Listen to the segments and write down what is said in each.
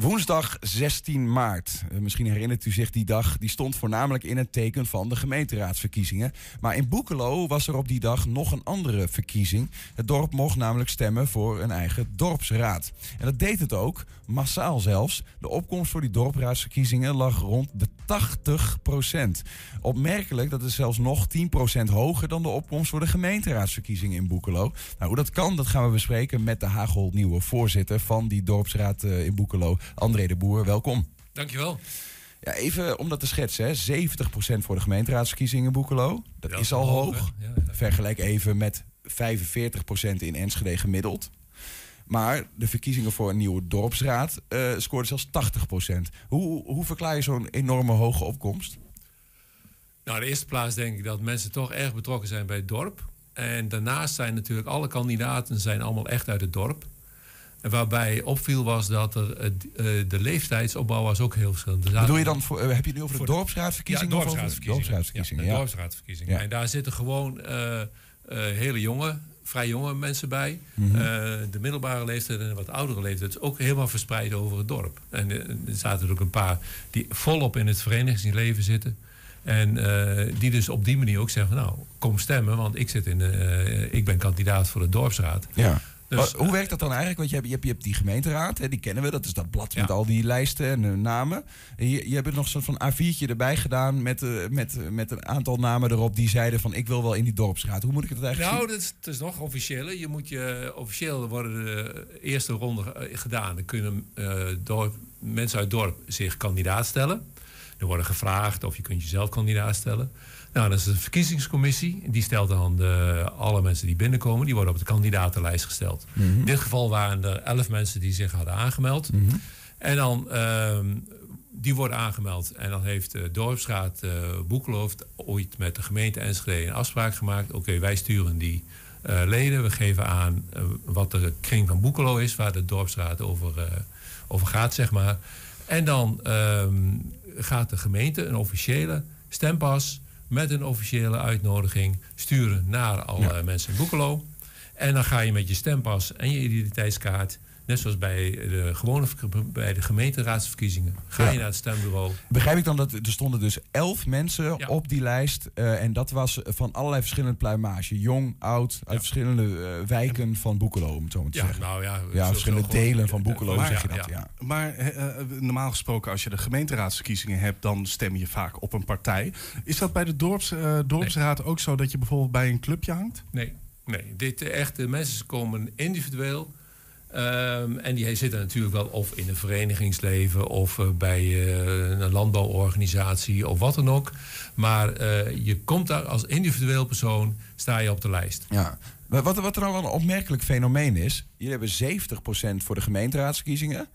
Woensdag 16 maart. Eh, Misschien herinnert u zich die dag. Die stond voornamelijk in het teken van de gemeenteraadsverkiezingen. Maar in Boekelo was er op die dag nog een andere verkiezing. Het dorp mocht namelijk stemmen voor een eigen dorpsraad. En dat deed het ook, massaal zelfs. De opkomst voor die dorpsraadsverkiezingen lag rond de 80% Opmerkelijk, dat is zelfs nog 10% hoger dan de opkomst voor de gemeenteraadsverkiezingen in Boekelo. Nou, hoe dat kan, dat gaan we bespreken met de hagelnieuwe voorzitter van die dorpsraad eh, in Boekelo, André de Boer. Welkom. Dankjewel. Ja, even om dat te schetsen, hè. 70% voor de gemeenteraadsverkiezingen in Boekelo. Dat Ja, is al hoog? Ja, ja. Vergelijk even met 45% in Enschede gemiddeld. Maar de verkiezingen voor een nieuwe dorpsraad eh scoorden zelfs 80%. Hoe, hoe verklaar je zo'n enorme hoge opkomst? Nou, in de eerste plaats denk ik dat mensen toch erg betrokken zijn bij het dorp. En daarnaast zijn natuurlijk alle kandidaten zijn allemaal echt uit het dorp. Waarbij opviel was dat er, eh, eh, de leeftijdsopbouw was ook heel verschillend. Er zaten- Bedoel je dan, voor, eh, heb je het nu over de dorpsraadverkiezingen? Ja, dorpsraadsverkiezingen. dorpsraadsverkiezingen, Ja, de dorpsraadsverkiezingen. Ja. En daar zitten gewoon hele jonge, vrij jonge mensen bij. Mhm. De middelbare leeftijd en de wat oudere leeftijd. is ook helemaal verspreid over het dorp. En er zaten er ook een paar die volop in het verenigingsleven zitten. En die dus op die manier ook zeggen: van, Nou, kom stemmen, want ik, zit in, ik ben kandidaat voor de dorpsraad. Ja. Dus, hoe werkt dat dan eigenlijk? Want je hebt, je hebt, je hebt die gemeenteraad, hè, die kennen we. Dat is dat blad Ja. met al die lijsten en eh, namen. En je, je hebt er nog zo'n van A4'tje erbij gedaan met, eh, met, eh, met een aantal namen erop die zeiden van ik wil wel in die dorpsraad. Hoe moet ik het eigenlijk Nou, dat is, het is nog officiëler. Je moet je, officieel worden de eerste ronde eh, gedaan. Dan kunnen eh, dorp, mensen uit het dorp zich kandidaat stellen. Er worden gevraagd of je kunt jezelf kandidaat stellen. Nou, dat is de verkiezingscommissie. Die stelt dan de, alle mensen die binnenkomen. Die worden op de kandidatenlijst gesteld. In dit geval waren er elf mensen die zich hadden aangemeld. En dan, ehm, die worden aangemeld. En dan heeft de dorpsraad eh Boekelo heeft ooit met de gemeente Enschede een afspraak gemaakt. Oké, wij sturen die eh, leden. We geven aan eh, wat de kring van Boekelo is, waar de dorpsraad over, eh, over gaat, zeg maar. En dan ehm, gaat de gemeente een officiële stempas met een officiële uitnodiging sturen naar alle mensen in Boekelo. En dan ga je met je stempas en je identiteitskaart, net zoals bij de gewone bij de gemeenteraadsverkiezingen, ga je naar het stembureau. Begrijp ik dan dat er stonden dus elf mensen Ja. op die lijst. eh, en dat was van allerlei verschillende pluimage. Jong, oud, uit Ja. verschillende eh, wijken van Boekelo, om het zo maar te Ja, zeggen. nou ja, verschillende gewoon- delen van Boekelo, Maar zeg je ja, dat. ja. Ja. Maar eh, normaal gesproken, als je de gemeenteraadsverkiezingen hebt, dan stem je vaak op een partij. Is dat bij de dorps, dorpsraad ook zo dat je bijvoorbeeld bij een clubje hangt? Nee, nee. Dit, echt, de mensen komen individueel. Ehm, en die zitten natuurlijk wel of in een verenigingsleven of eh, bij eh, een landbouworganisatie of wat dan ook. Maar eh, je komt daar als individueel persoon, sta je op de lijst. Ja. Maar Wat, wat er nou wel een opmerkelijk fenomeen is. Jullie hebben 70% voor de gemeenteraadsverkiezingen.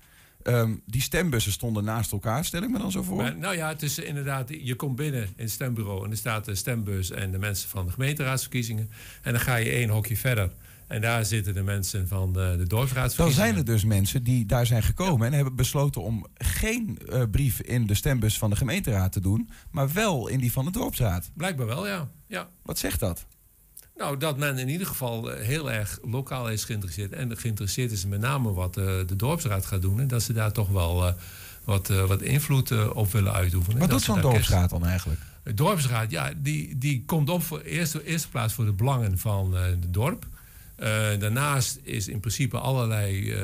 Ehm, die stembussen stonden naast elkaar, stel ik me dan zo voor. Maar, nou ja, het is inderdaad, je komt binnen in het stembureau en er staat de stembus en de mensen van de gemeenteraadsverkiezingen. En dan ga je één hokje verder. En daar zitten de mensen van de, de Dan dorpsraadsverkiezingen. zijn er dus mensen die daar zijn gekomen en hebben besloten om geen eh, brief in de stembus van de gemeenteraad te doen, maar wel in die van de dorpsraad. Blijkbaar wel, ja. ja. Wat zegt dat? Nou, dat men in ieder geval eh, heel erg lokaal is geïnteresseerd. En geïnteresseerd is met name wat eh, de dorpsraad gaat doen. En dat ze daar toch wel wat, wat invloed op willen uitoefenen. Wat doet zo'n dorpsraad dan eigenlijk? De dorpsraad, ja, die, die komt op voor eerste, eerste plaats voor de belangen van het dorp. Eh, daarnaast is in principe allerlei eh,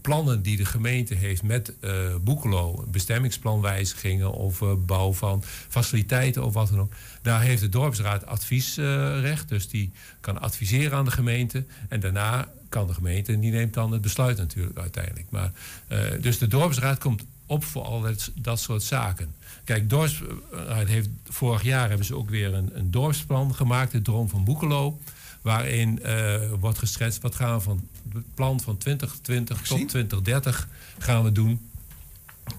plannen die de gemeente heeft met eh Boekelo, bestemmingsplanwijzigingen of bouw van faciliteiten of wat dan ook. Daar heeft de dorpsraad adviesrecht, dus die kan adviseren aan de gemeente. En daarna kan de gemeente, en die neemt dan het besluit natuurlijk uiteindelijk. Maar, dus de dorpsraad komt op voor al dat, dat soort zaken. Kijk, dorpsraad heeft, vorig jaar hebben ze ook weer een, een dorpsplan gemaakt, de Droom van Boekelo. Waarin eh, wordt geschetst wat gaan we van het plan van 2020 Gezien? tot 2030 gaan we doen.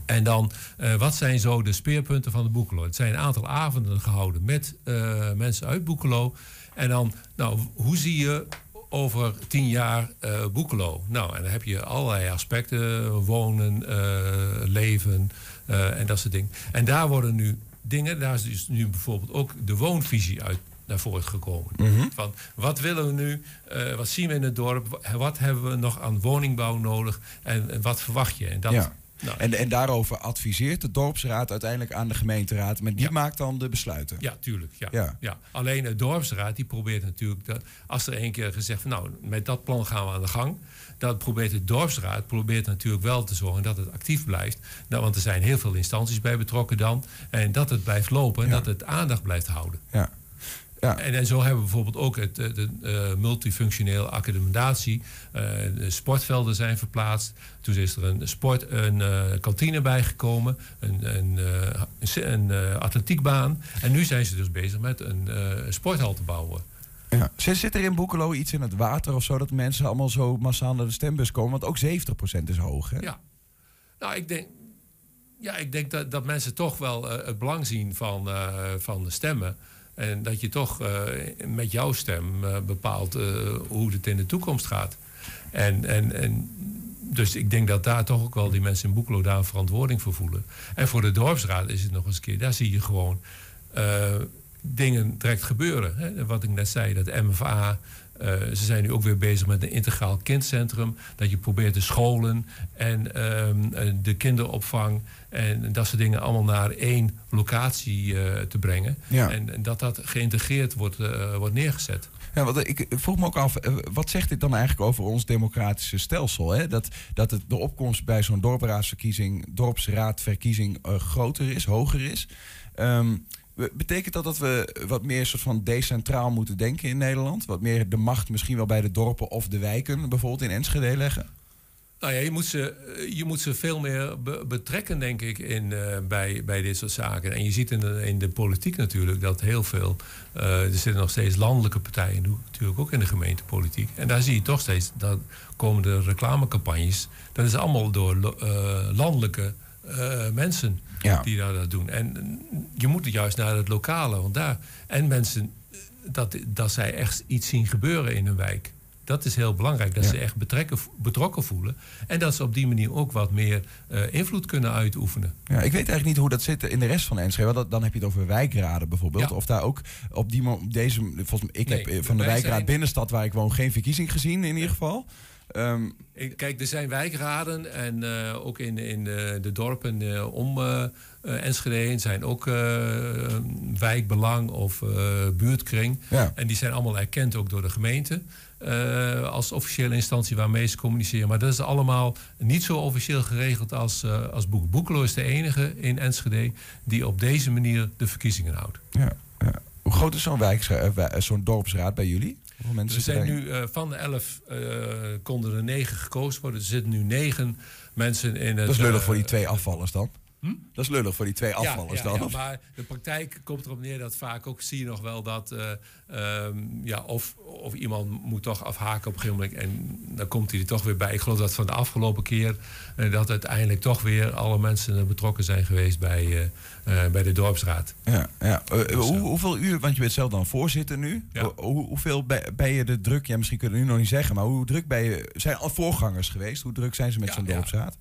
En dan, eh, wat zijn zo de speerpunten van de Boekelo? Het zijn een aantal avonden gehouden met eh, mensen uit Boekelo. En dan, nou, hoe zie je over tien jaar Boekelo? Nou, en dan heb je allerlei aspecten. Wonen, leven en dat soort dingen. En daar worden nu dingen, daar is dus nu bijvoorbeeld ook de woonvisie uit naar voren gekomen. Van wat willen we nu? Eh, wat zien we in het dorp? Wat hebben we nog aan woningbouw nodig? En, en wat verwacht je? En dat, Ja. Nou, en, en daarover adviseert de dorpsraad uiteindelijk aan de gemeenteraad. Maar die Ja. maakt dan de besluiten. Ja, tuurlijk. Ja. Ja. Ja. Alleen de dorpsraad die probeert natuurlijk, dat, als er één keer gezegd van nou, met dat plan gaan we aan de gang. Dan probeert de dorpsraad probeert natuurlijk wel te zorgen dat het actief blijft. Nou, want er zijn heel veel instanties bij betrokken dan. En dat het blijft lopen en Ja. dat het aandacht blijft houden. Ja. Ja. En, en zo hebben we bijvoorbeeld ook het, het, eh, multifunctioneel accommodatie. Eh, de sportvelden zijn verplaatst. Toen is er een sport, een eh, kantine bijgekomen, een, een, eh, een, eh, atletiekbaan. En nu zijn ze dus bezig met een eh, sporthal te bouwen. Ja. Zit er in Boekelo iets in het water of zo dat mensen allemaal zo massaal naar de stembus komen? Want ook 70% is hoog. Hè? Ja. Nou, ik denk, ja, ik denk dat, dat mensen toch wel eh, het belang zien van, eh, van de stemmen. En dat je toch eh, met jouw stem eh, bepaalt eh, hoe het in de toekomst gaat. En, en, en dus ik denk dat daar toch ook wel die mensen in Boekelo daar verantwoording voor voelen. En voor de dorpsraad is het nog eens een keer, daar zie je gewoon dingen direct gebeuren. Hè? Wat ik net zei, dat MFA. Eh, ze zijn nu ook weer bezig met een integraal kindcentrum. Dat je probeert de scholen en ehm, eh, de kinderopvang en dat soort dingen allemaal naar één locatie eh, te brengen. Ja. En, en dat dat geïntegreerd wordt, wordt neergezet. Ja, want ik vroeg me ook af, wat zegt dit dan eigenlijk over ons democratische stelsel? Hè? Dat, dat het, de opkomst bij zo'n dorpsraadsverkiezing, dorpsraadverkiezing eh, groter is, hoger is. Be- betekent dat dat we wat meer soort van decentraal moeten denken in Nederland? Wat meer de macht misschien wel bij de dorpen of de wijken bijvoorbeeld in Enschede leggen? Nou ja, je moet ze, eh, je moet ze veel meer be- betrekken, denk ik, in, eh, bij, bij dit soort zaken. En je ziet in de, in de politiek natuurlijk dat heel veel. eh, er zitten nog steeds landelijke partijen, natuurlijk ook in de gemeentepolitiek. En daar zie je toch steeds dat komende reclamecampagnes. Dat is allemaal door eh, landelijke eh, mensen Ja. die daar dat doen. En je moet juist naar het lokale, want daar. En mensen, dat, dat zij echt iets zien gebeuren in een wijk. Dat is heel belangrijk, dat Ja. ze echt betrekken, betrokken voelen. En dat ze op die manier ook wat meer eh, invloed kunnen uitoefenen. Ja, ik weet eigenlijk niet hoe dat zit in de rest van Enschede. Want dat- dan heb je het over wijkraden bijvoorbeeld. Ja. Of daar ook op die deze. Volgens mij, ik Nee, heb eh, van de wij wijkraad zijn- binnenstad waar ik woon geen verkiezing gezien in ieder geval. Ehm, Kijk, er zijn wijkraden en eh, ook in, in de, de dorpen eh, om eh, eh, Enschede zijn ook eh, wijkbelang of eh, buurtkring. ja. En die zijn allemaal erkend ook door de gemeente eh, als officiële instantie waarmee ze communiceren. Maar dat is allemaal niet zo officieel geregeld als, eh als Boek. Boekelo is de enige in Enschede die op deze manier de verkiezingen houdt. Ja, ja. Hoe groot is zo'n eh, zo'n dorpsraad bij jullie? Er zitten zijn nu eh, van de elf eh, konden er negen gekozen worden. Er zitten nu negen mensen in het. Dat is lullig eh, voor die twee afvallers dan. Dat is lullig voor die twee afvallers ja, dan. ja, maar de praktijk komt erop neer dat vaak ook zie je nog wel dat eh, ehm, ja, of, of iemand moet toch afhaken op een gegeven moment en dan komt hij er toch weer bij. Ik geloof dat van de afgelopen keer eh, dat uiteindelijk toch weer alle mensen betrokken zijn geweest bij, eh, bij de dorpsraad. Ja, ja. Dus, hoe, hoeveel uur, want je bent zelf dan voorzitter nu. Hoe, hoeveel ben, je de druk? Ja, misschien kunnen we nu nog niet zeggen, maar hoe druk ben je? Zijn al voorgangers geweest? Hoe druk zijn ze met zo'n dorpsraad?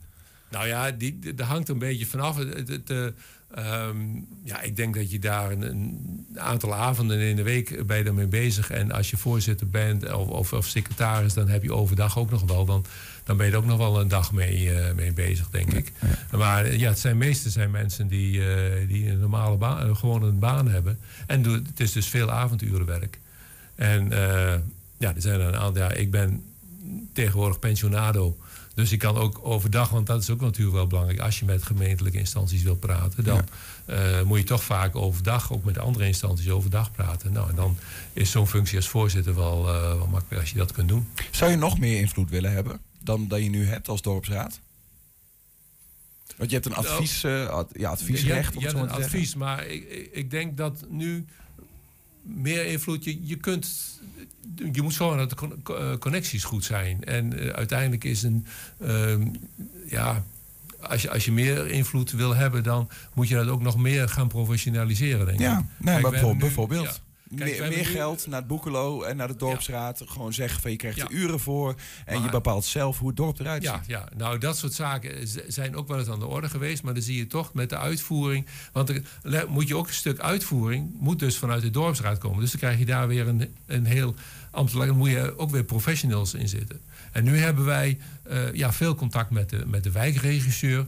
Nou ja, die, daar hangt een beetje vanaf. Het, het, het, eh, ehm, ja, ik denk dat je daar een, een aantal avonden in de week ben je ermee bezig. En als je voorzitter bent of, of, of secretaris, dan heb je overdag ook nog wel. Dan, dan ben je er ook nog wel een dag mee, eh, mee bezig, denk ik. Maar eh, ja, het zijn meestal zijn mensen die, eh, die een normale baan, eh, gewoon een baan hebben. En doe- het is dus veel avondurenwerk. En eh, ja, er zijn er een aantal. Ja, ik ben tegenwoordig pensionado. Dus ik kan ook overdag, want dat is ook natuurlijk wel belangrijk. Als je met gemeentelijke instanties wil praten, dan eh, moet je toch vaak overdag ook met andere instanties overdag praten. Nou, en dan is zo'n functie als voorzitter wel, eh, wel makkelijk als je dat kunt doen. Zou je nog meer invloed willen hebben dan dat je nu hebt als dorpsraad? Want je hebt een advies, eh, ad- ja, adviesrecht. Je, hebt een advies, maar ik- ik denk dat nu meer invloed. Je, je kunt. Je moet zorgen dat de eh, connecties goed zijn. En eh, uiteindelijk is een. ehm, ja. Als je, als je meer invloed wil hebben, dan moet je dat ook nog meer gaan professionaliseren, denk ik. Ja, nee, Kijk, bijvoorbeeld, nu- bijvoorbeeld. ja. Kijk, meer geld naar het boekelo en naar de dorpsraad. Gewoon zeggen van je krijgt er uren voor. En je bepaalt zelf hoe het dorp eruit Ja, ziet. ja, nou dat soort zaken zijn ook wel eens aan de orde geweest. Maar dan zie je toch met de uitvoering. Want er moet je ook een stuk uitvoering. Moet dus vanuit de dorpsraad komen. Dus dan krijg je daar weer een, een heel ambtelijk. Dan moet je ook weer professionals in zitten. En nu hebben wij eh, ja, veel contact met de, met de wijkregisseur.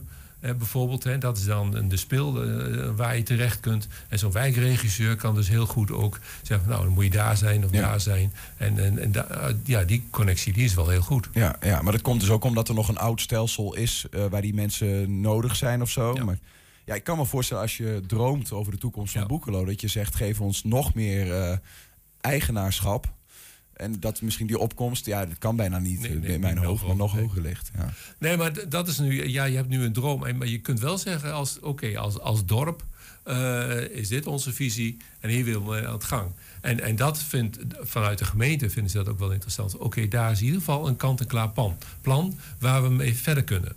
Bijvoorbeeld. Hè, dat is dan de spil eh, waar je terecht kunt. En zo'n wijkregisseur kan dus heel goed ook zeggen... nou, dan moet je daar zijn of daar zijn. En, en, en da, ja, die connectie die is wel heel goed. Ja, ja, maar dat komt dus ook omdat er nog een oud stelsel is... waar die mensen nodig zijn of zo. Maar ja, ik kan me voorstellen als je droomt over de toekomst van ja. Boekelo... dat je zegt, geef ons nog meer eigenaarschap... En dat misschien die opkomst, ja, dat kan bijna niet in mijn hoofd, maar nog hoger ligt. Ja. Nee, maar dat is nu, ja, je hebt nu een droom. Maar je kunt wel zeggen, als, oké, als, als dorp uh, is dit onze visie en hier willen we aan het gang. En, en dat vindt, vanuit de gemeente vinden ze dat ook wel interessant. Oké, daar is in ieder geval een kant-en-klaar plan. Plan waar we mee verder kunnen.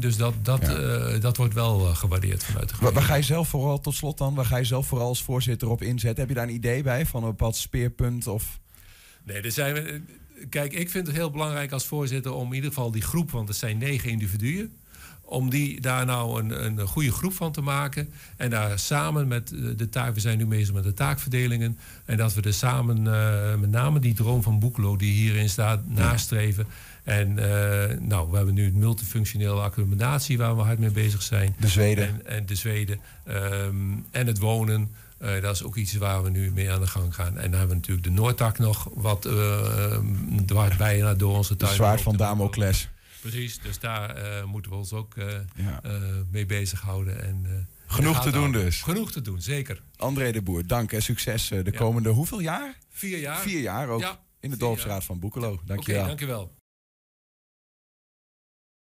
dus dat, dat, ja. uh, dat wordt wel uh, gewaardeerd vanuit de gemeente. Waar, waar, ga je zelf vooral, tot slot dan, waar ga je zelf vooral als voorzitter op inzetten? Heb je daar een idee bij van een bepaald speerpunt? Of... Nee, er zijn. Kijk, ik vind het heel belangrijk als voorzitter om in ieder geval die groep, want het zijn negen individuen, om die daar nou een, een goede groep van te maken. En daar samen met de taak, we zijn nu bezig met de taakverdelingen. En dat we er samen uh, met name die droom van Boekelo die hierin staat, nastreven. En uh, nou, we hebben nu het multifunctionele accommodatie waar we hard mee bezig zijn. De Zweden. En, en de Zweden. Um, en het wonen. Uh, dat is ook iets waar we nu mee aan de gang gaan. En dan hebben we natuurlijk de Noordtak nog, wat uh, dwars bijna door onze tuin. De zwaard van Damocles. Precies, dus daar uh, moeten we ons ook ja. mee bezighouden. En, Genoeg te doen dus. Genoeg te doen, zeker. André de Boer, dank en succes de komende hoeveel jaar? Vier jaar. Vier jaar ook ja, in de dorpsraad van Boekelo. Dank dank je wel.